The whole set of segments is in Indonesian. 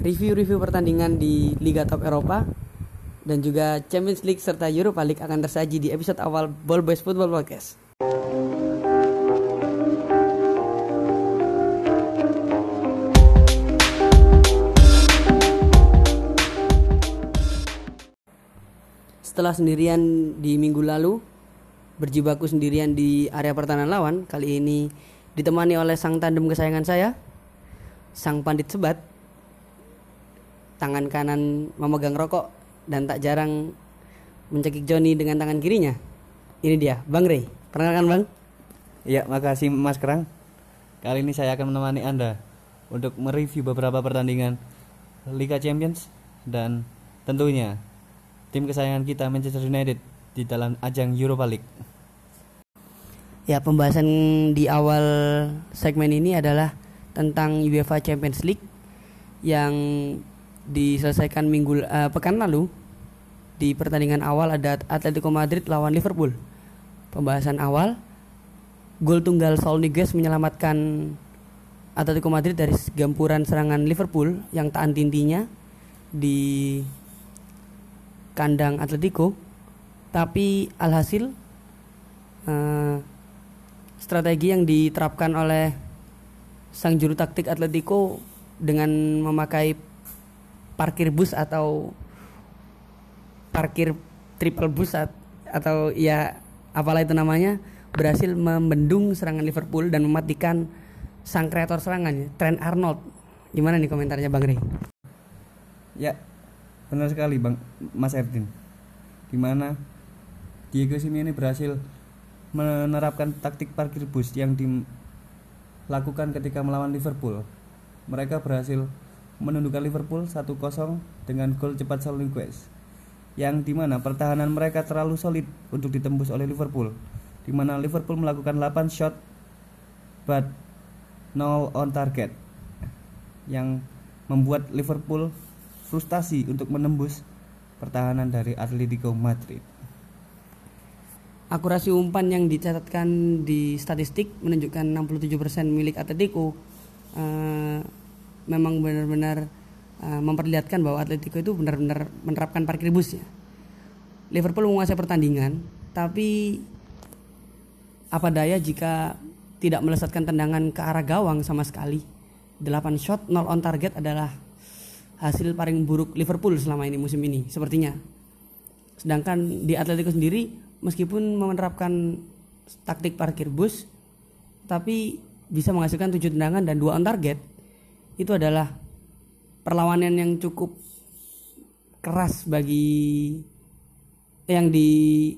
review-review pertandingan di Liga Top Eropa dan juga Champions League serta Europa League akan tersaji di episode awal Ball Boys Football Podcast. Setelah sendirian di minggu lalu, berjibaku sendirian di area pertahanan lawan, kali ini ditemani oleh sang tandem kesayangan saya, sang pandit sebat, tangan kanan memegang rokok dan tak jarang mencekik Joni dengan tangan kirinya. Ini dia, Bang Rey. Perkenalkan Bang. Iya, makasih Mas Kerang. Kali ini saya akan menemani Anda untuk mereview beberapa pertandingan Liga Champions dan tentunya tim kesayangan kita Manchester United di dalam ajang Europa League. Ya, pembahasan di awal segmen ini adalah tentang UEFA Champions League yang diselesaikan minggu uh, pekan lalu di pertandingan awal ada Atletico Madrid lawan Liverpool. Pembahasan awal gol tunggal Saul Niguez menyelamatkan Atletico Madrid dari gempuran serangan Liverpool yang tak anti-intinya di kandang Atletico. Tapi alhasil uh, strategi yang diterapkan oleh sang juru taktik Atletico dengan memakai parkir bus atau parkir triple bus atau ya apalah itu namanya berhasil membendung serangan Liverpool dan mematikan sang kreator serangan Trent Arnold. Gimana nih komentarnya Bang Rey? Ya, benar sekali Bang Mas Erdin. Di mana Diego Simeone berhasil menerapkan taktik parkir bus yang dilakukan ketika melawan Liverpool. Mereka berhasil menundukkan Liverpool 1-0 dengan gol cepat Saul Niguez yang di mana pertahanan mereka terlalu solid untuk ditembus oleh Liverpool di mana Liverpool melakukan 8 shot but 0 on target yang membuat Liverpool frustasi untuk menembus pertahanan dari Atletico Madrid. Akurasi umpan yang dicatatkan di statistik menunjukkan 67% milik Atletico uh, memang benar-benar uh, memperlihatkan bahwa Atletico itu benar-benar menerapkan parkir bus ya. Liverpool menguasai pertandingan, tapi apa daya jika tidak melesatkan tendangan ke arah gawang sama sekali. 8 shot 0 on target adalah hasil paling buruk Liverpool selama ini musim ini sepertinya. Sedangkan di Atletico sendiri meskipun menerapkan taktik parkir bus tapi bisa menghasilkan 7 tendangan dan 2 on target itu adalah perlawanan yang cukup keras bagi yang di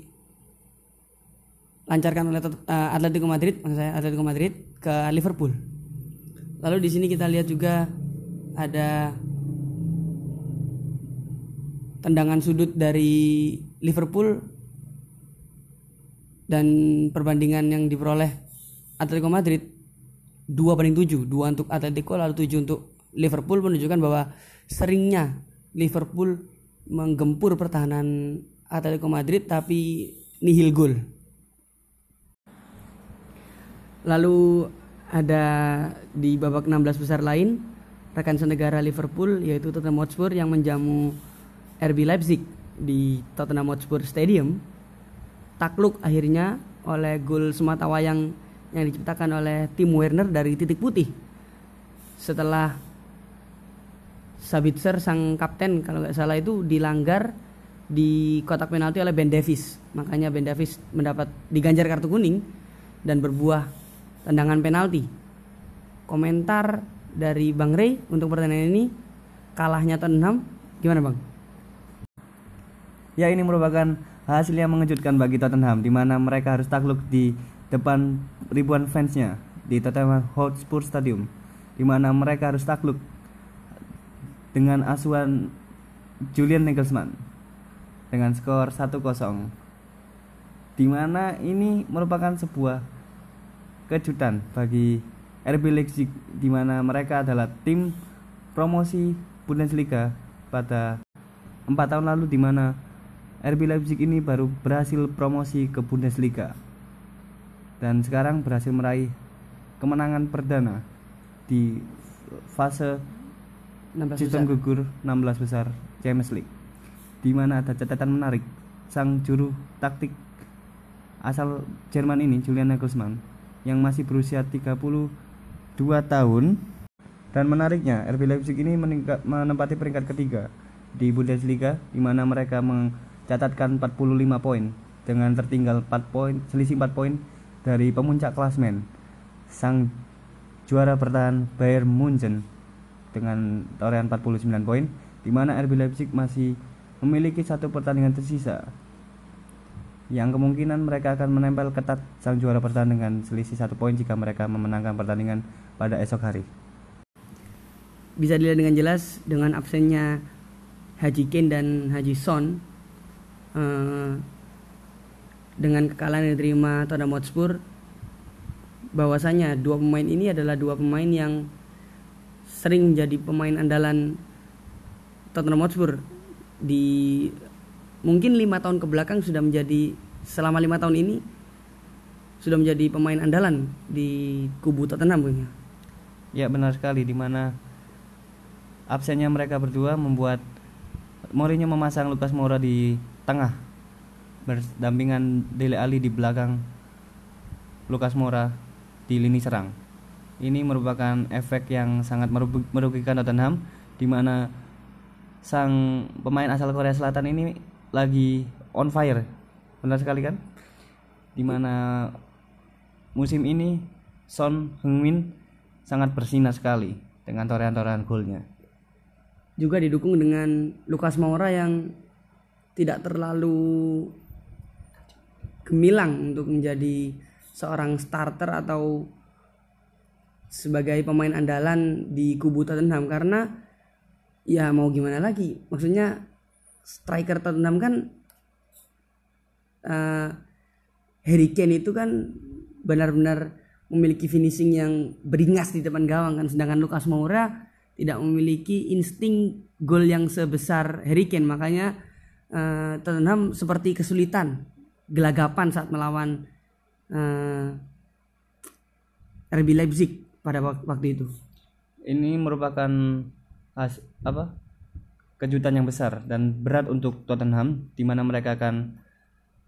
lancarkan oleh uh, Atletico Madrid, maksud saya Atletico Madrid ke Liverpool. Lalu di sini kita lihat juga ada tendangan sudut dari Liverpool dan perbandingan yang diperoleh Atletico Madrid dua banding tujuh dua untuk Atletico lalu tujuh untuk Liverpool menunjukkan bahwa seringnya Liverpool menggempur pertahanan Atletico Madrid tapi nihil gol. Lalu ada di babak 16 besar lain rekan senegara Liverpool yaitu Tottenham Hotspur yang menjamu RB Leipzig di Tottenham Hotspur Stadium. Takluk akhirnya oleh gol semata wayang yang diciptakan oleh Tim Werner dari titik putih setelah Sabitzer sang kapten kalau nggak salah itu dilanggar di kotak penalti oleh Ben Davis makanya Ben Davis mendapat diganjar kartu kuning dan berbuah tendangan penalti. Komentar dari Bang Rey untuk pertandingan ini kalahnya Tottenham gimana Bang? Ya ini merupakan hasil yang mengejutkan bagi Tottenham di mana mereka harus takluk di depan ribuan fansnya di Tottenham Hotspur Stadium di mana mereka harus takluk dengan asuhan Julian Nagelsmann dengan skor 1-0 di mana ini merupakan sebuah kejutan bagi RB Leipzig di mana mereka adalah tim promosi Bundesliga pada empat tahun lalu di mana RB Leipzig ini baru berhasil promosi ke Bundesliga dan sekarang berhasil meraih kemenangan perdana di fase 16 sistem gugur 16 besar Champions League. Di mana ada catatan menarik sang juru taktik asal Jerman ini Julian Nagelsmann yang masih berusia 32 tahun. Dan menariknya RB Leipzig ini meningkat, menempati peringkat ketiga di Bundesliga di mana mereka mencatatkan 45 poin dengan tertinggal 4 poin selisih 4 poin dari pemuncak klasmen sang juara bertahan Bayern Munchen dengan torehan 49 poin di mana RB Leipzig masih memiliki satu pertandingan tersisa yang kemungkinan mereka akan menempel ketat sang juara bertahan dengan selisih satu poin jika mereka memenangkan pertandingan pada esok hari. Bisa dilihat dengan jelas dengan absennya Haji Kane dan Haji Son eh, dengan kekalahan yang diterima Tottenham Hotspur bahwasanya dua pemain ini adalah dua pemain yang sering menjadi pemain andalan Tottenham Hotspur di mungkin lima tahun ke belakang sudah menjadi selama lima tahun ini sudah menjadi pemain andalan di kubu Tottenham punya. Ya benar sekali di mana absennya mereka berdua membuat Mourinho memasang Lucas Moura di tengah berdampingan Dele Ali di belakang Lucas Moura di lini serang. Ini merupakan efek yang sangat merugi- merugikan Tottenham di mana sang pemain asal Korea Selatan ini lagi on fire. Benar sekali kan? Di mana musim ini Son Heung-min sangat bersinar sekali dengan torehan-torehan golnya. juga didukung dengan Lukas Moura yang tidak terlalu gemilang untuk menjadi seorang starter atau sebagai pemain andalan di kubu Tottenham. Karena ya mau gimana lagi. Maksudnya striker Tottenham kan eh, Harry Kane itu kan benar-benar memiliki finishing yang beringas di depan gawang kan. Sedangkan Lukas Moura tidak memiliki insting gol yang sebesar Harry Kane. Makanya eh, Tottenham seperti kesulitan gelagapan saat melawan eh, RB Leipzig pada wak- waktu itu Ini merupakan has- apa? kejutan yang besar dan berat untuk Tottenham di mana mereka akan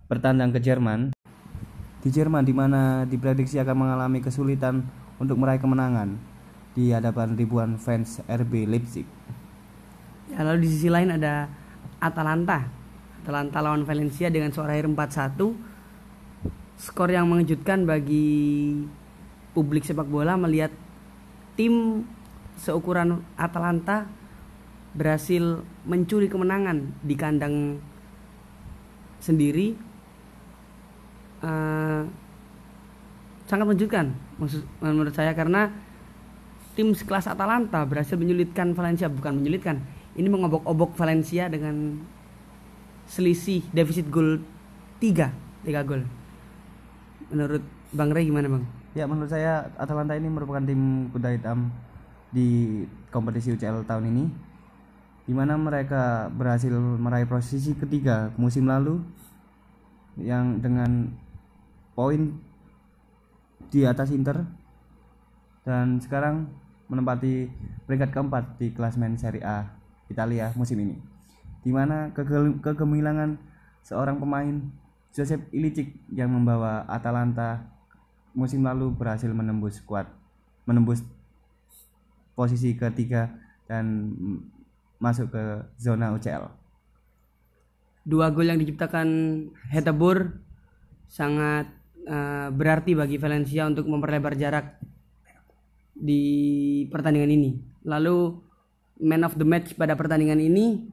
bertandang ke Jerman. Di Jerman di mana diprediksi akan mengalami kesulitan untuk meraih kemenangan di hadapan ribuan fans RB Leipzig. Ya, lalu di sisi lain ada Atalanta. Atalanta lawan Valencia dengan skor akhir 4-1. Skor yang mengejutkan bagi publik sepak bola melihat tim seukuran Atalanta berhasil mencuri kemenangan di kandang sendiri. Eh, sangat mengejutkan menurut saya karena tim sekelas Atalanta berhasil menyulitkan Valencia bukan menyulitkan ini mengobok-obok Valencia dengan selisih defisit gol 3 3 gol menurut Bang Rey gimana Bang? Ya menurut saya Atalanta ini merupakan tim kuda hitam di kompetisi UCL tahun ini di mana mereka berhasil meraih posisi ketiga musim lalu yang dengan poin di atas Inter dan sekarang menempati peringkat keempat di klasmen Serie A Italia musim ini di mana kegemilangan seorang pemain Joseph Ilicic yang membawa Atalanta musim lalu berhasil menembus skuad menembus posisi ketiga dan masuk ke zona UCL. Dua gol yang diciptakan Hetebur sangat eh, berarti bagi Valencia untuk memperlebar jarak di pertandingan ini. Lalu man of the match pada pertandingan ini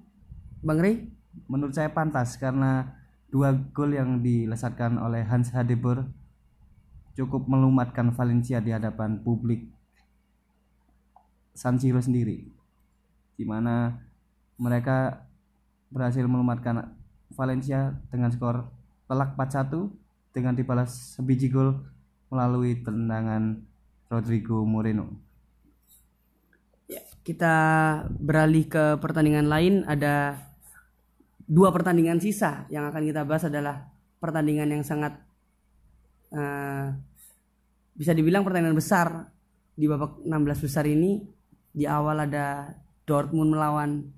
Bang Rey Menurut saya pantas karena dua gol yang dilesatkan oleh Hans Hadebur cukup melumatkan Valencia di hadapan publik San Siro sendiri. Di mana mereka berhasil melumatkan Valencia dengan skor telak 4-1 dengan dibalas sebiji gol melalui tendangan Rodrigo Moreno. Ya, kita beralih ke pertandingan lain. Ada dua pertandingan sisa yang akan kita bahas adalah pertandingan yang sangat eh, bisa dibilang pertandingan besar di babak 16 besar ini. Di awal ada Dortmund melawan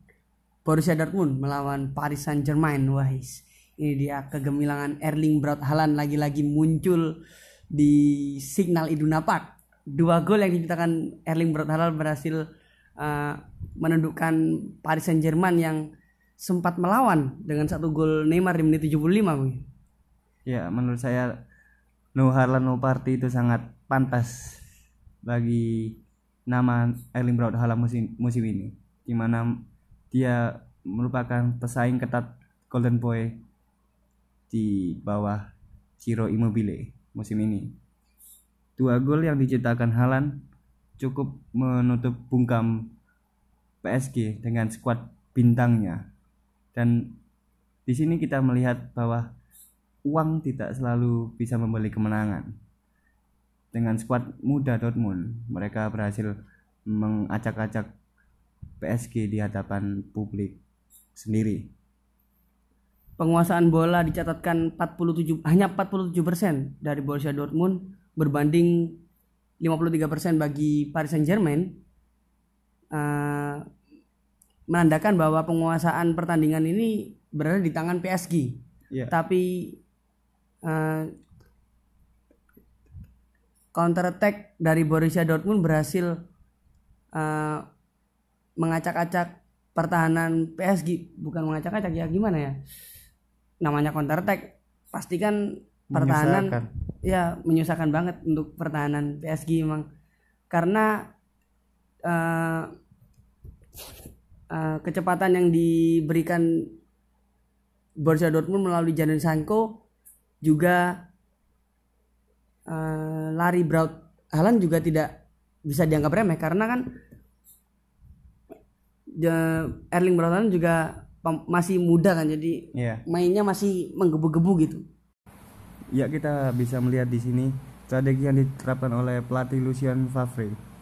Borussia Dortmund melawan Paris Saint Germain wahis ini dia kegemilangan Erling Braut Haaland lagi-lagi muncul di signal Iduna Park dua gol yang diciptakan Erling Braut Haaland berhasil uh, menundukkan Paris Saint Germain yang sempat melawan dengan satu gol Neymar di menit 75 mungkin. Ya, menurut saya No Haaland No Party itu sangat pantas bagi nama Erling Braut Haaland musim, musim ini di mana dia merupakan pesaing ketat Golden Boy di bawah Ciro Immobile musim ini. Dua gol yang diciptakan Haaland cukup menutup bungkam PSG dengan skuad bintangnya. Dan di sini kita melihat bahwa uang tidak selalu bisa membeli kemenangan dengan skuad muda Dortmund mereka berhasil mengacak-acak PSG di hadapan publik sendiri. Penguasaan bola dicatatkan 47 hanya 47% dari Borussia Dortmund berbanding 53% bagi Paris Saint-Germain. Uh, menandakan bahwa penguasaan pertandingan ini berada di tangan PSG. Yeah. Tapi uh, counter attack dari Borussia Dortmund berhasil uh, mengacak-acak pertahanan PSG bukan mengacak-acak ya gimana ya namanya counter attack pastikan pertahanan menyusahkan. ya menyusahkan banget untuk pertahanan PSG memang karena uh, uh, kecepatan yang diberikan Borussia Dortmund melalui Jadon Sancho juga uh, lari Braut Haaland juga tidak bisa dianggap remeh karena kan Erling Braut Haaland juga masih muda kan jadi yeah. mainnya masih menggebu-gebu gitu. Ya kita bisa melihat di sini strategi yang diterapkan oleh pelatih Lucian Favre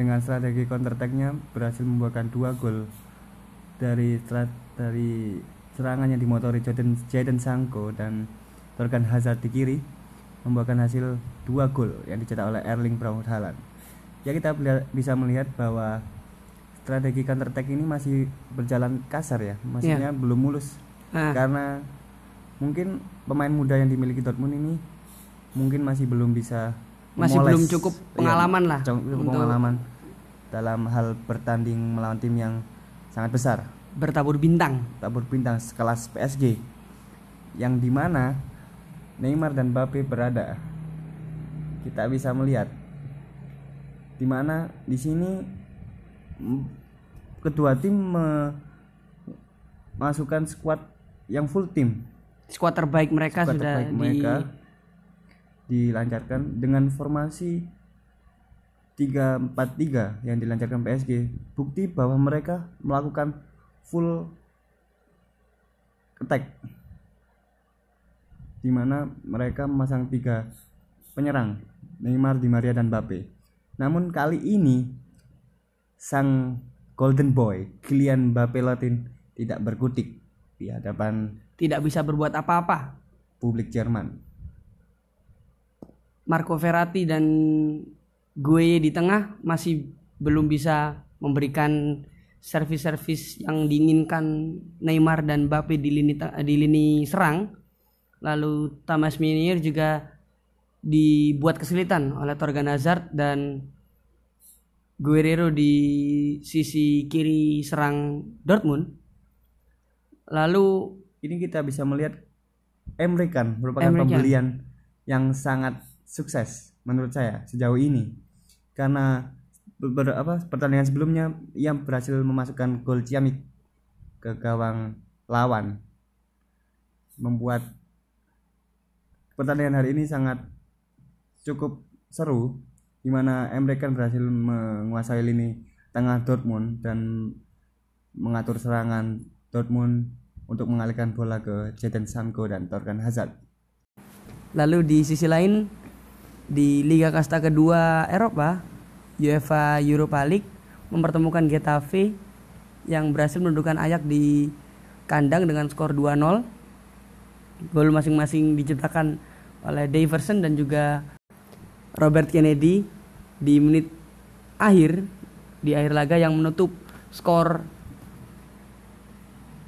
dengan strategi counter attack-nya berhasil membuahkan dua gol dari dari serangan yang dimotori Jadon Jadon Sancho dan Torgan Hazard di kiri membuahkan hasil dua gol yang dicetak oleh Erling Braut Haaland. Ya kita bisa melihat bahwa strategi counter attack ini masih berjalan kasar ya, maksudnya yeah. belum mulus. Ah. Karena mungkin pemain muda yang dimiliki Dortmund ini mungkin masih belum bisa masih memoles, belum cukup pengalaman ya, lah cukup untuk pengalaman dalam hal bertanding melawan tim yang sangat besar bertabur bintang tabur bintang sekelas PSG yang di mana Neymar dan Mbappe berada. Kita bisa melihat di mana di sini kedua tim memasukkan skuad yang full tim. Skuad terbaik mereka skuad sudah terbaik mereka di... dilancarkan dengan formasi 3-4-3 yang dilancarkan PSG. Bukti bahwa mereka melakukan full attack di mana mereka memasang tiga penyerang Neymar, Di Maria dan Mbappe. Namun kali ini sang Golden Boy Kylian Mbappe Latin tidak berkutik di hadapan tidak bisa berbuat apa-apa publik Jerman. Marco Verratti dan gue di tengah masih belum bisa memberikan servis-servis yang diinginkan Neymar dan Mbappe di lini di lini serang. Lalu Thomas Meunier juga dibuat kesulitan oleh Torgan Hazard dan Guerrero di sisi kiri serang Dortmund. Lalu ini kita bisa melihat Emre kan merupakan Emre pembelian yang sangat sukses menurut saya sejauh ini karena beberapa pertandingan sebelumnya ia berhasil memasukkan gol ciamik ke gawang lawan membuat pertandingan hari ini sangat cukup seru di mana Emre kan berhasil menguasai lini tengah Dortmund dan mengatur serangan Dortmund untuk mengalihkan bola ke Jadon Sancho dan Torgan Hazard. Lalu di sisi lain di Liga Kasta kedua Eropa, UEFA Europa League mempertemukan Getafe yang berhasil menundukkan Ajax di kandang dengan skor 2-0. Gol masing-masing diciptakan oleh Daverson dan juga Robert Kennedy di menit akhir di akhir laga yang menutup skor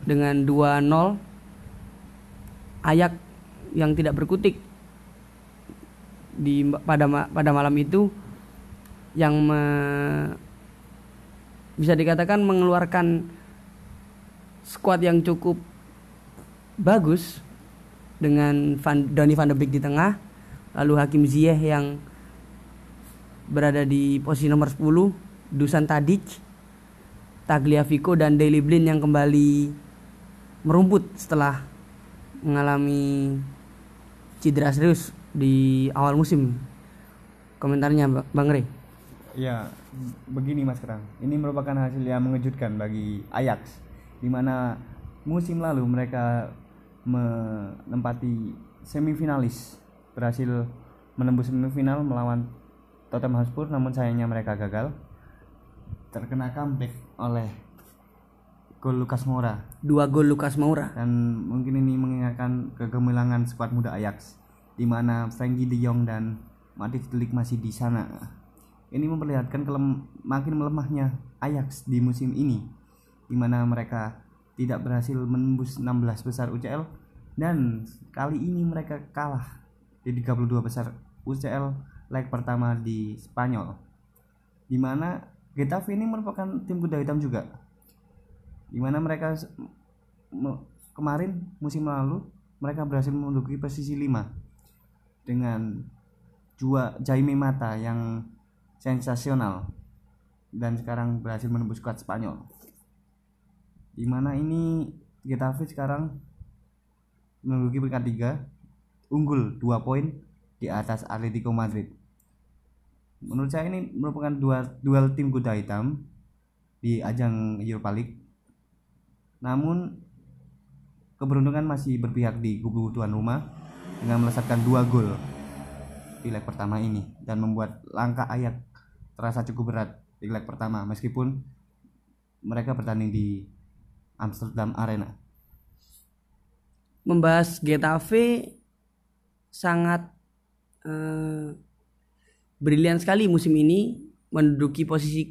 dengan 2-0 Ayak yang tidak berkutik di pada pada malam itu yang me- bisa dikatakan mengeluarkan skuad yang cukup bagus dengan Van, Donny van de Beek di tengah lalu Hakim Ziyech yang berada di posisi nomor 10 Dusan Tadic Tagliafico dan Daily Blind yang kembali merumput setelah mengalami cedera serius di awal musim. Komentarnya Ba- Bang Rey Ya, begini Mas Kerang. Ini merupakan hasil yang mengejutkan bagi Ajax, di mana musim lalu mereka menempati semifinalis, berhasil menembus semifinal melawan Tottenham Hotspur, namun sayangnya mereka gagal. Terkena comeback oleh gol Lucas Moura. Dua gol Lukas Moura. Dan mungkin ini mengingatkan kegemilangan skuad muda Ajax di mana Frankie De Jong dan Matthijs de Ligt masih di sana. Ini memperlihatkan kelem- makin melemahnya Ajax di musim ini di mana mereka tidak berhasil menembus 16 besar UCL dan kali ini mereka kalah di 32 besar UCL leg pertama di Spanyol. Di mana Getafe ini merupakan tim kuda hitam juga di mana mereka kemarin musim lalu mereka berhasil menduduki posisi 5 dengan Jua Jaime Mata yang sensasional dan sekarang berhasil menembus skuad Spanyol. Di mana ini Getafe sekarang menduduki peringkat 3 unggul 2 poin di atas Atletico Madrid. Menurut saya ini merupakan dua duel tim kuda hitam di ajang Europa League namun keberuntungan masih berpihak di kubu tuan rumah dengan melesatkan dua gol di leg pertama ini dan membuat langkah Ayak terasa cukup berat di leg pertama meskipun mereka bertanding di Amsterdam Arena. membahas Getafe sangat eh, brilian sekali musim ini menduduki posisi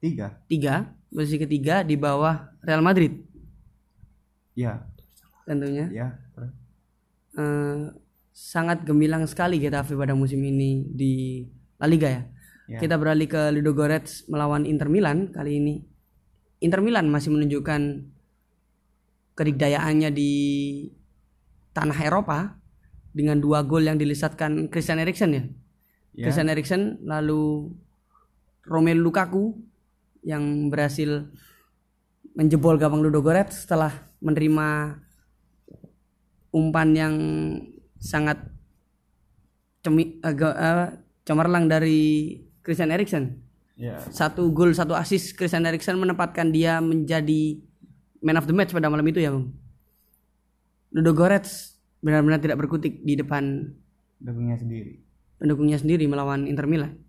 Tiga, ketiga posisi ketiga di bawah Real Madrid. Ya, tentunya. Ya, Eh, sangat gemilang sekali Getafe pada musim ini di La Liga ya. Ya. Kita beralih ke Ludogorets melawan Inter Milan kali ini. Inter Milan masih menunjukkan kedikdayaannya di tanah Eropa dengan dua gol yang dilisatkan Christian Eriksen ya. ya, Christian Eriksen lalu Romelu Lukaku yang berhasil menjebol gawang Ludogorets setelah menerima umpan yang sangat cemi, agak eh, cemerlang dari Christian Eriksen. ya, Satu gol, satu assist Christian Eriksen menempatkan dia menjadi man of the match pada malam itu ya, Bang. Ludogorets benar-benar tidak berkutik di depan dukungnya sendiri. pendukungnya sendiri melawan Inter Milan.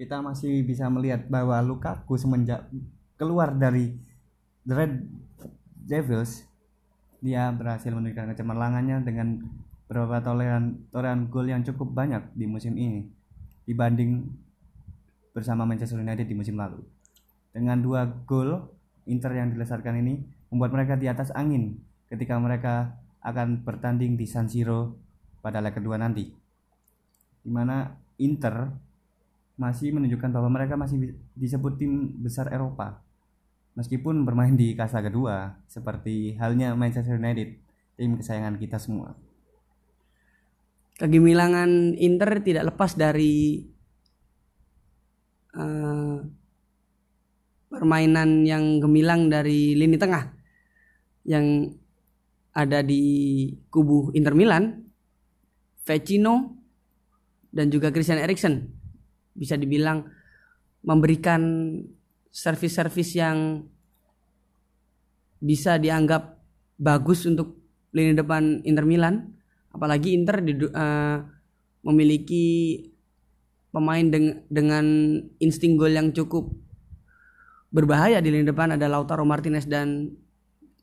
Kita masih bisa melihat bahwa Lukaku semenjak keluar dari The Red Devils dia berhasil menunjukkan kecemerlangannya dengan beberapa torehan torehan gol yang cukup banyak di musim ini dibanding bersama Manchester United di musim lalu. Dengan dua gol Inter yang dilesarkan ini membuat mereka di atas angin ketika mereka akan bertanding di San Siro pada leg kedua nanti. Di mana Inter masih menunjukkan bahwa mereka masih disebut tim besar Eropa meskipun bermain di kasta kedua seperti halnya Manchester United tim kesayangan kita semua. Kegemilangan Inter tidak lepas dari eh, permainan yang gemilang dari lini tengah yang ada di kubu Inter Milan, Vecino dan juga Christian Eriksen. Bisa dibilang memberikan servis-servis yang bisa dianggap bagus untuk lini depan Inter Milan apalagi Inter didu- eh, memiliki pemain deng- dengan insting gol yang cukup berbahaya di lini depan ada Lautaro Martinez dan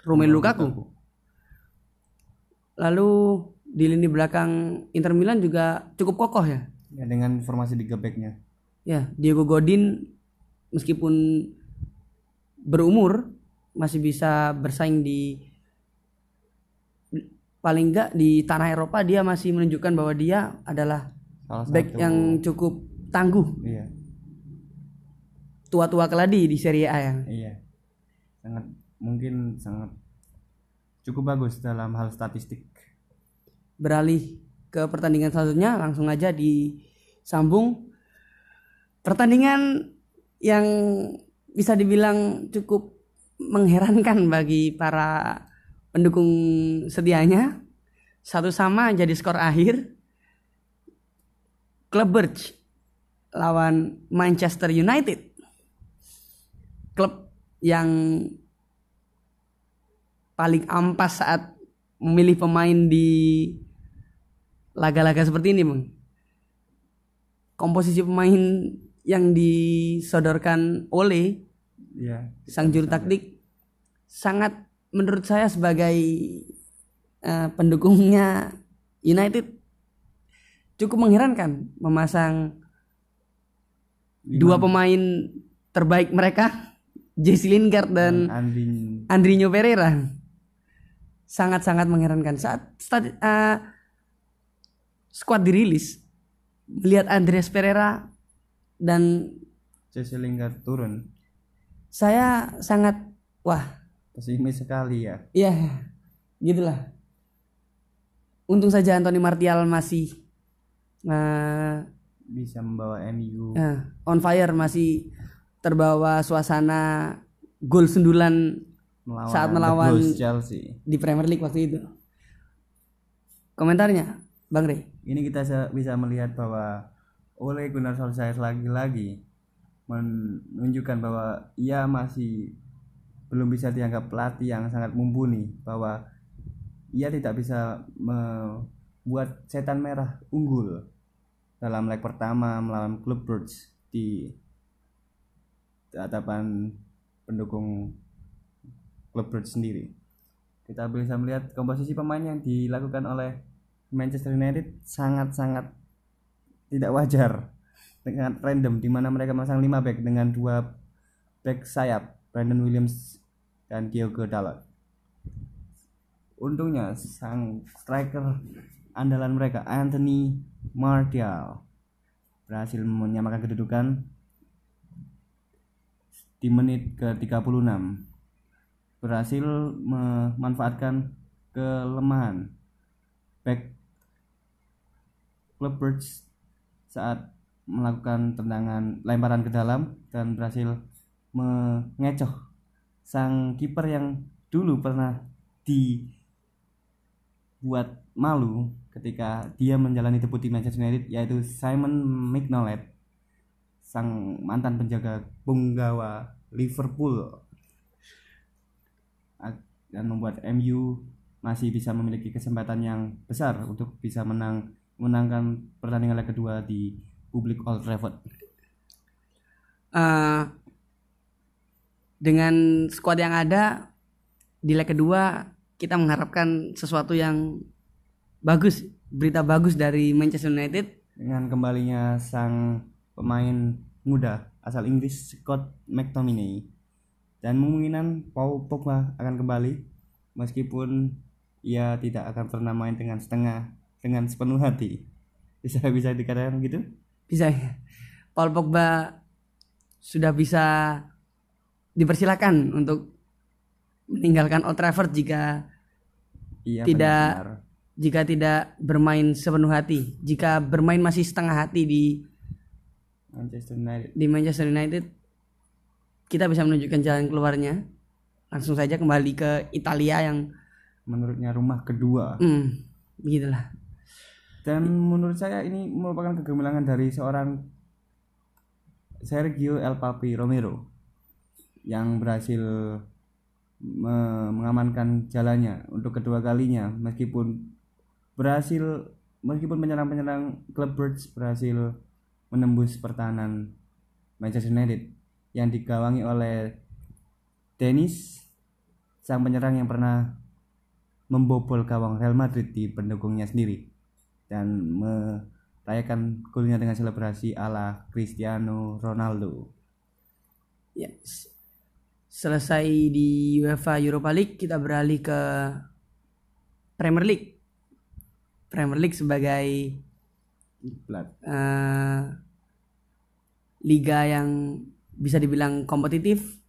Romelu Lukaku. Lalu di lini belakang Inter Milan juga cukup kokoh ya. ya dengan formasi tiga backnya Ya, Diego Godin meskipun berumur masih bisa bersaing di paling enggak di tanah Eropa dia masih menunjukkan bahwa dia adalah Salah back satu- yang cukup tangguh. Iya. Tua-tua keladi di Serie A ya. Iya. Sangat mungkin sangat cukup bagus dalam hal statistik. Beralih ke pertandingan selanjutnya langsung aja disambung pertandingan yang bisa dibilang cukup mengherankan bagi para pendukung setianya satu sama jadi skor akhir. Klub Brugge lawan Manchester United. Klub yang paling ampas saat memilih pemain di laga-laga seperti ini, Bang. Komposisi pemain yang disodorkan oleh iya sang juru taktik sangat menurut saya sebagai eh, pendukungnya United cukup mengherankan memasang dua pemain terbaik mereka Jesse Lingard dan Andin Andrinho Pereira. Sangat-sangat mengherankan. Saat stad- eh, squad dirilis melihat Andreas Pereira dan Jesse Lingard turun. saya sangat wah. Pesimis sekali ya. Ya gitulah. Untung saja Anthony Martial masih eh, bisa membawa MU eh, on fire masih terbawa suasana gol sundulan melawan saat melawan- Chelsea. di Premier League waktu itu. Komentarnya Bang Rey? Ini kita bisa melihat bahwa Ole Gunnar Solskjaer lagi-lagi menunjukkan bahwa ia masih belum bisa dianggap pelatih yang sangat mumpuni bahwa ia tidak bisa membuat setan merah unggul dalam leg pertama melawan klub Brugge di hadapan pendukung klub Brugge sendiri. Kita bisa melihat komposisi pemain yang dilakukan oleh Manchester United sangat-sangat tidak wajar dengan random di mana mereka memasang 5 back dengan dua back sayap Brandon Williams dan Diogo Dalot. Untungnya sang striker andalan mereka Anthony Martial berhasil menyamakan kedudukan di menit ke-36 berhasil memanfaatkan kelemahan back Brugge saat melakukan tendangan lemparan ke dalam dan berhasil mengecoh sang kiper yang dulu pernah dibuat malu ketika dia menjalani debut di Manchester United yaitu Simon Mignolet sang mantan penjaga punggawa Liverpool. Dan membuat MU masih bisa memiliki kesempatan yang besar untuk bisa menang menangkan pertandingan leg kedua di publik Old Trafford. Eh, dengan skuad yang ada di leg kedua kita mengharapkan sesuatu yang bagus berita bagus dari Manchester United Dengan kembalinya sang pemain muda asal Inggris Scott McTominay dan kemungkinan Paul Pogba akan kembali meskipun ia tidak akan pernah main dengan setengah dengan sepenuh hati. Bisa bisa dikatakan gitu? bisa ya. Paul Pogba sudah bisa dipersilakan untuk meninggalkan Old Trafford jika Iya Tidak. benar-benar. jika tidak bermain sepenuh hati jika bermain masih setengah hati di Manchester United. di Manchester United kita bisa menunjukkan jalan keluarnya langsung saja kembali ke Italia yang Menurutnya rumah kedua. hmm, begitulah Dan menurut saya ini merupakan kegemilangan dari seorang Sergio El Papi Romero yang berhasil me- mengamankan jalannya untuk kedua kalinya. Meskipun berhasil meskipun penyerang-penyerang klub Brugge berhasil menembus pertahanan Manchester United yang digawangi oleh Dennis sang penyerang yang pernah membobol gawang Real Madrid di pendukungnya sendiri dan merayakan golnya dengan selebrasi ala Cristiano Ronaldo. ya s- selesai di UEFA Europa League kita beralih ke Premier League. Premier League sebagai eh, liga yang bisa dibilang kompetitif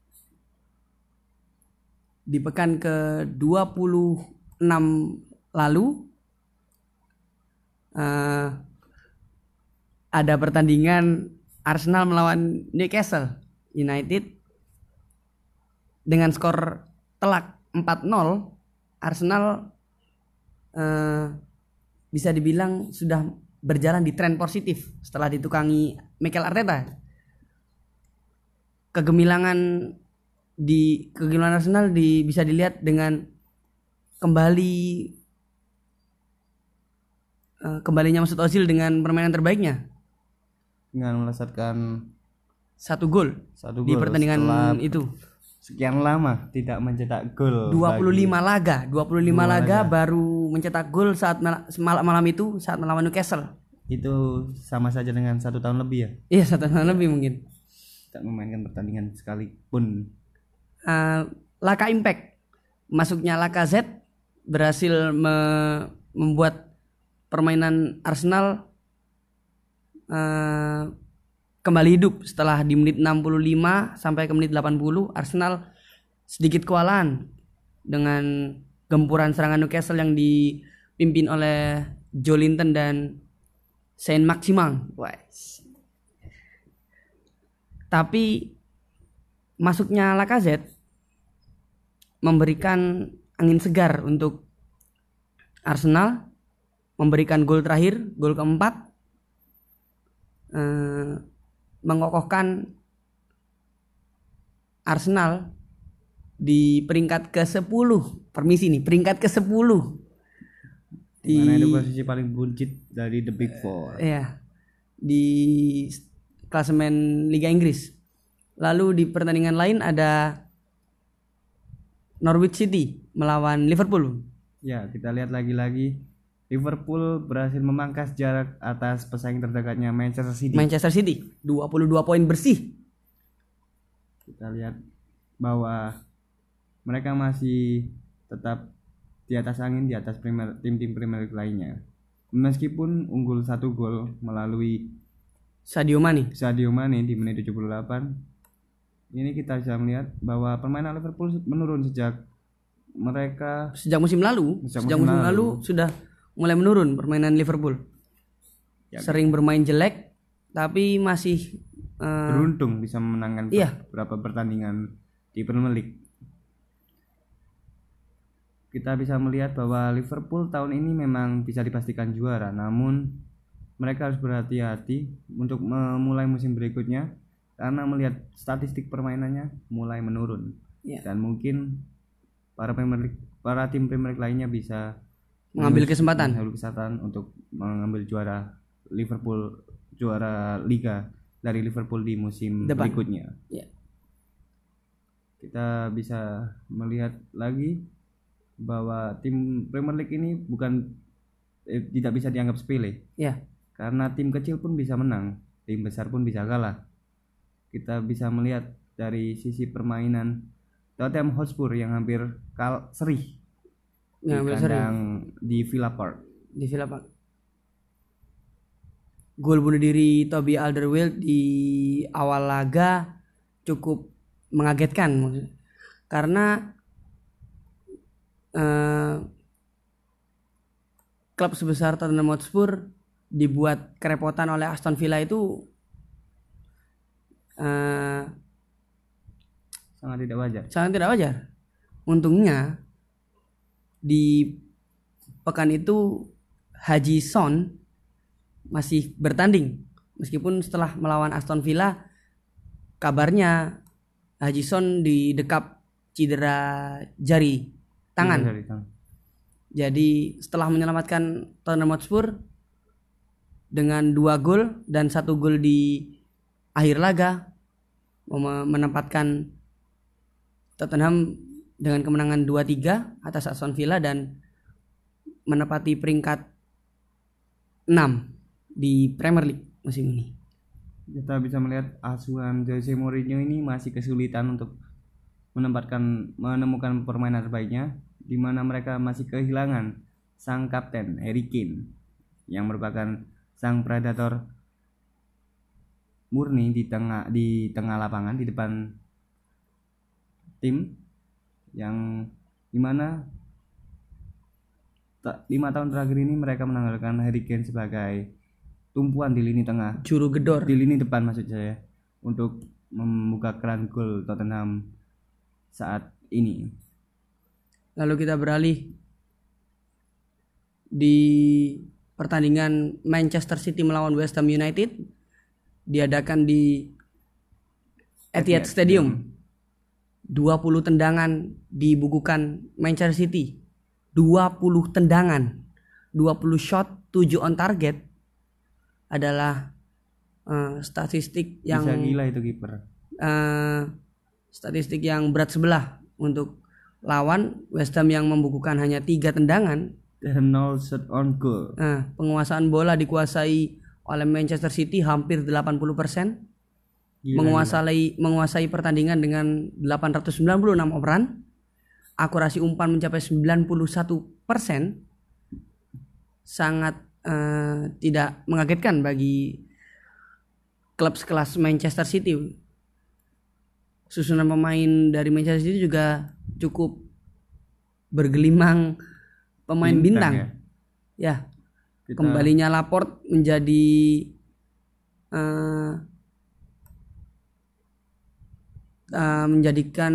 di pekan ke 26 lalu eh, ada pertandingan Arsenal melawan Newcastle United dengan skor telak 4-0 Arsenal eh, bisa dibilang sudah berjalan di tren positif setelah ditukangi Mikel Arteta. Kegemilangan di kegemilangan Arsenal di, bisa dilihat dengan kembali eh, kembalinya Mesut Ozil dengan permainan terbaiknya? Dengan melesatkan satu gol satu di pertandingan itu. sekian lama tidak mencetak gol 25 bagi- laga. 25 laga baru mencetak gol saat mal- malam malam itu saat melawan Newcastle. Itu sama saja dengan satu tahun lebih ya? Iya satu tahun lebih mungkin. Tidak memainkan pertandingan sekalipun. Eh, Laka Impact. Masuknya Laka Z berhasil me- membuat permainan Arsenal eh, kembali hidup setelah di menit 65 sampai ke menit 80 Arsenal sedikit kewalahan dengan gempuran serangan Newcastle yang dipimpin oleh Joe Linton dan Saint Maximin. Wes. Tapi masuknya Lacazette memberikan angin segar untuk Arsenal memberikan gol terakhir gol keempat eh, mengokohkan Arsenal di peringkat ke-10 permisi nih peringkat ke-10 di Mana itu posisi paling buncit dari the big four? Ya di klasemen Liga Inggris. Lalu di pertandingan lain ada Norwich City melawan Liverpool. ya kita lihat lagi-lagi Liverpool berhasil memangkas jarak atas pesaing terdekatnya Manchester City Manchester City 22 poin bersih. kita lihat bahwa mereka masih tetap di atas angin di atas Premier- tim-tim Premier League lainnya meskipun unggul satu gol melalui Sadio Mane. Sadio Mane di menit 78 ini kita bisa melihat bahwa permainan Liverpool menurun sejak mereka Sejak musim lalu, Sejak sejak, musim musim lalu. sudah mulai menurun permainan Liverpool. Ya. Sering bermain jelek tapi masih eh, beruntung bisa memenangkan Iya. beberapa pertandingan di Premier League. Kita bisa melihat bahwa Liverpool tahun ini memang bisa dipastikan juara, namun mereka harus berhati-hati untuk memulai musim berikutnya karena melihat statistik permainannya mulai menurun Iya. dan mungkin para Premier League, para tim Premier League lainnya bisa mengambil kesempatan. mengambil kesempatan untuk mengambil juara Liverpool juara Liga dari Liverpool di musim Depan. berikutnya. Ya. Kita bisa melihat lagi bahwa tim Premier League ini bukan eh, tidak bisa dianggap sepele Ya. karena tim kecil pun bisa menang, tim besar pun bisa kalah. Kita bisa melihat dari sisi permainan Tottenham Hotspur yang hampir kal seri Ngambil seri kandang di Villa Park. di Villa Park. Gol bunuh diri Toby Alderweireld di awal laga cukup mengagetkan maksud- karena eh, klub sebesar Tottenham Hotspur dibuat kerepotan oleh Aston Villa itu eh, Sangat tidak wajar. sangat tidak wajar. Untungnya di pekan itu Haji Son masih bertanding meskipun setelah melawan Aston Villa kabarnya Haji Son didekap cedera jari tangan. Dari tangan. Jadi setelah menyelamatkan Tottenham Hotspur dengan dua gol dan satu gol di akhir laga menempatkan Tottenham dengan kemenangan 2-3 atas Aston Villa dan menepati peringkat 6 di Premier League musim ini. Kita bisa melihat asuhan Jose Mourinho ini masih kesulitan untuk menempatkan menemukan permainan terbaiknya di mana mereka masih kehilangan sang kapten Harry Kane yang merupakan sang predator murni di tengah di tengah lapangan di depan tim yang di mana lima tahun terakhir ini mereka menanggalkan Harry Kane sebagai tumpuan di lini tengah Juru gedor. di lini depan maksud saya untuk membuka keran gol Tottenham saat ini Lalu kita beralih di pertandingan Manchester City melawan West Ham United diadakan di Etihad Etihad Stadium. 20 tendangan dibukukan Manchester City. 20 tendangan. 20 shot, 7 on target adalah eh, statistik yang bisa gila itu kiper eh, statistik yang berat sebelah untuk lawan West Ham yang membukukan hanya tiga tendangan. dan nol shot on goal Nah, penguasaan bola dikuasai oleh Manchester City hampir 80%, Gila, menguasai menguasai pertandingan dengan 896 operan, akurasi umpan mencapai 91%, sangat eh, tidak mengagetkan bagi klub sekelas Manchester City. Susunan pemain dari Manchester City juga cukup bergelimang pemain bintang. ya. Ya, Kita- kembalinya Laporte menjadi eh, eh, menjadikan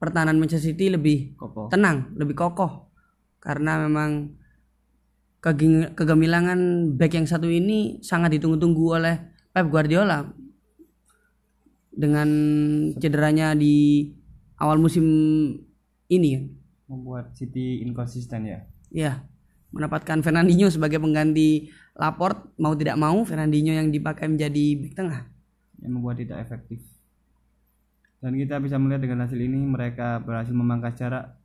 pertahanan Manchester City lebih kokoh. tenang, lebih kokoh. Karena memang kegemilangan back yang satu ini sangat ditunggu-tunggu oleh Pep Guardiola. Dengan cederanya di awal musim ini. Kan. membuat City inkonsisten ya? Ya, mendapatkan Fernandinho sebagai pengganti Laporte. Mau tidak mau Fernandinho yang dipakai menjadi back tengah. yang membuat tidak efektif dan kita bisa melihat dengan hasil ini mereka berhasil memangkas jarak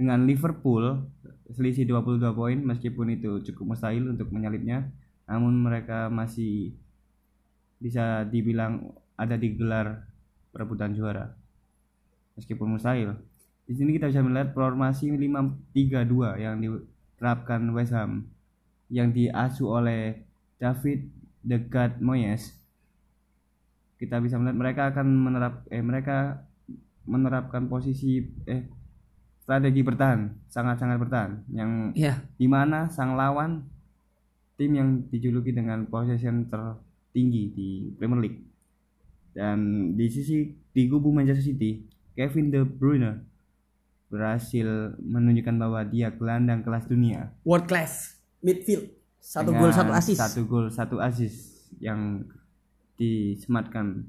dengan Liverpool selisih 22 poin meskipun itu cukup mustahil untuk menyalipnya. Namun mereka masih bisa dibilang ada di gelar perebutan juara meskipun mustahil. Di sini kita bisa melihat formasi 5-3-2 yang diterapkan West Ham yang diasuh oleh David God Moyes kita bisa melihat mereka akan menerap eh mereka menerapkan posisi eh strategi bertahan sangat-sangat bertahan yang Ya, di mana sang lawan tim yang dijuluki dengan possession tertinggi di Premier League dan di sisi di kubu Manchester City Kevin De Bruyne berhasil menunjukkan bahwa dia gelandang kelas dunia world class midfield. Satu gol satu assist. satu gol satu assist yang disematkan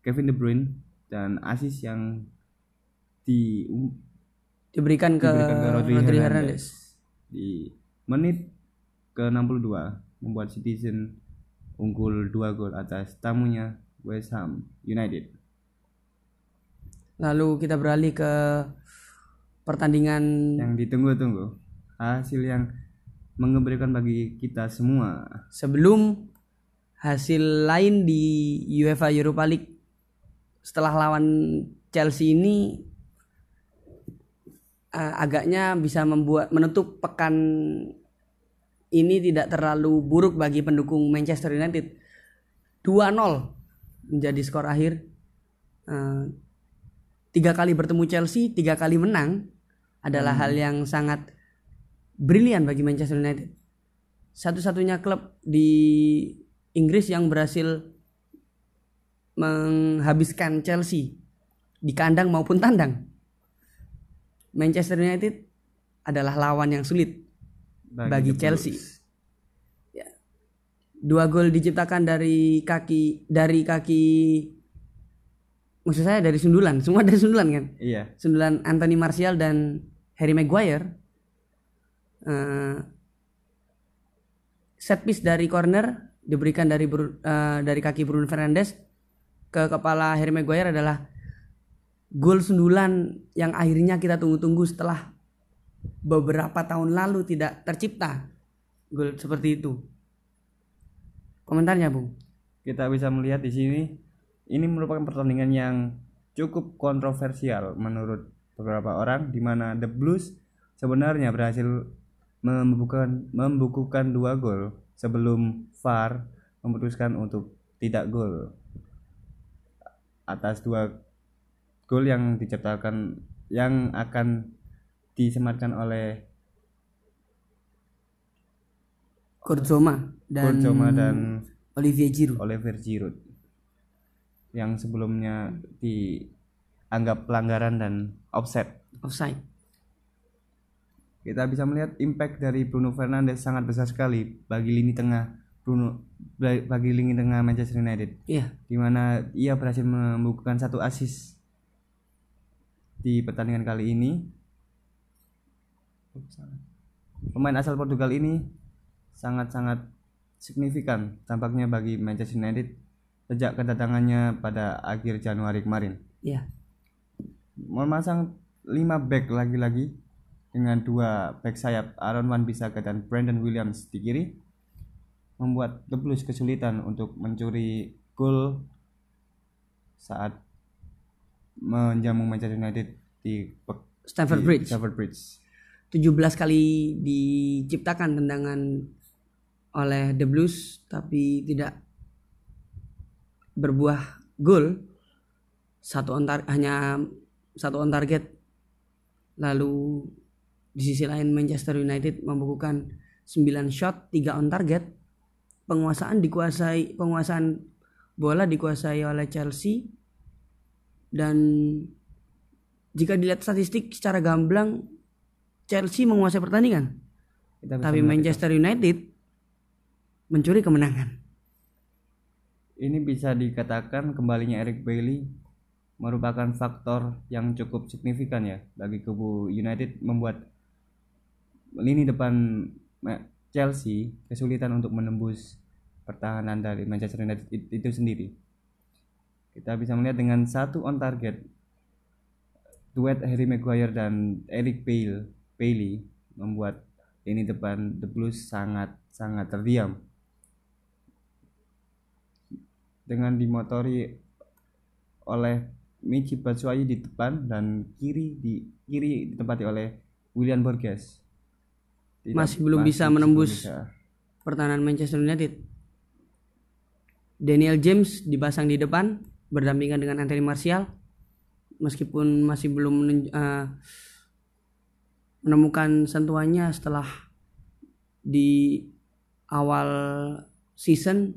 Kevin De Bruyne dan assist yang di Diberikan ke, diberikan ke Rodri, Rodri Hernandez. Hernandez. di menit ke 62 membuat Citizen unggul 2 gol atas tamunya West Ham United. Lalu kita beralih ke pertandingan Yang ditunggu-tunggu hasil yang mengembirakan bagi kita semua. sebelum hasil lain di UEFA Europa League setelah lawan Chelsea ini eh, agaknya bisa membuat menutup pekan ini tidak terlalu buruk bagi pendukung Manchester United. 2-0 menjadi skor akhir. Eh, tiga kali bertemu Chelsea tiga kali menang adalah hal yang sangat brilian bagi Manchester United. Satu-satunya klub di Inggris yang berhasil menghabiskan Chelsea di kandang maupun tandang. Manchester United adalah lawan yang sulit bagi, The Chelsea. Ya. Dua gol diciptakan dari kaki dari kaki maksud saya dari sundulan, semua dari sundulan kan? Iya, Sundulan Anthony Martial dan Harry Maguire. Eh, set piece dari corner diberikan dari eh, dari kaki Bruno Fernandes ke kepala Harry Maguire adalah gol sundulan yang akhirnya kita tunggu-tunggu setelah beberapa tahun lalu tidak tercipta gol seperti itu. Komentarnya, Bung? kita bisa melihat di sini ini merupakan pertandingan yang cukup kontroversial menurut beberapa orang di mana The Blues sebenarnya berhasil membukukan membukukan dua gol sebelum VAR memutuskan untuk tidak gol atas dua gol yang diciptakan yang akan disematkan oleh Kurzoma dan, Kurzoma dan Olivier Giroud. Oliver Giroud yang sebelumnya dianggap pelanggaran dan offset. Offside. Kita bisa melihat impact dari Bruno Fernandes sangat besar sekali bagi lini tengah Bruno bagi lini tengah Manchester United. Iya. Di mana ia berhasil membukukan satu assist di pertandingan kali ini. Pemain asal Portugal ini sangat-sangat signifikan tampaknya bagi Manchester United sejak kedatangannya pada akhir Januari kemarin. Iya. Memasang 5 back lagi-lagi dengan dua back sayap Aaron Wan Bissaka dan Brandon Williams di kiri membuat The Blues kesulitan untuk mencuri gol saat menjamu Manchester United di Stamford di Bridge. Stamford Bridge. 17 kali diciptakan tendangan oleh The Blues tapi tidak berbuah gol. Satu on hanya satu on target. Lalu di sisi lain Manchester United membukukan 9 shot, 3 on target. Penguasaan dikuasai penguasaan bola dikuasai oleh Chelsea dan jika dilihat statistik secara gamblang Chelsea menguasai pertandingan. Kita Tapi Manchester United mencuri kemenangan. ini bisa dikatakan kembalinya Eric Bailey merupakan faktor yang cukup signifikan ya bagi kubu United membuat lini depan Chelsea kesulitan untuk menembus pertahanan dari Manchester United it- itu sendiri. Kita bisa melihat dengan satu on target duet Harry Maguire dan Eric Bale Bailey membuat lini depan The Blues sangat sangat terdiam dengan dimotori oleh Michi Batshuayi di depan dan kiri di kiri ditempati oleh William Borges. Tidak- Masih belum bisa menembus. bisa. Pertahanan Manchester United. Daniel James dipasang di depan berdampingan dengan Anthony Martial meskipun masih belum eh, menemukan sentuhannya setelah di awal season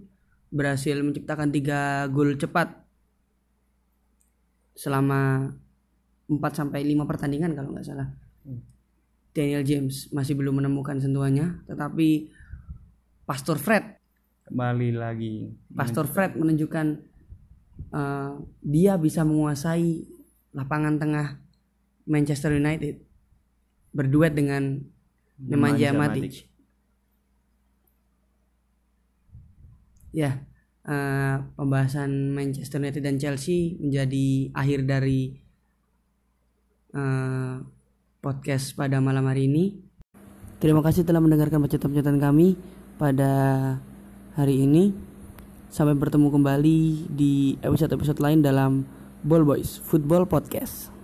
berhasil menciptakan tiga gol cepat selama 4 sampai 5 pertandingan kalau nggak salah. Daniel James masih belum menemukan sentuhannya, tetapi Pastor Fred, Kembali lagi. Pastor Fred menunjukkan eh, dia bisa menguasai lapangan tengah Manchester United berduet dengan Nemanja Matic. Ya, eh, pembahasan Manchester United dan Chelsea menjadi akhir dari eh, podcast pada malam hari ini. Terima kasih telah mendengarkan bacaan-bacaan kami pada hari ini. Sampai bertemu kembali di episode-episode lain dalam Ball Boys Football Podcast.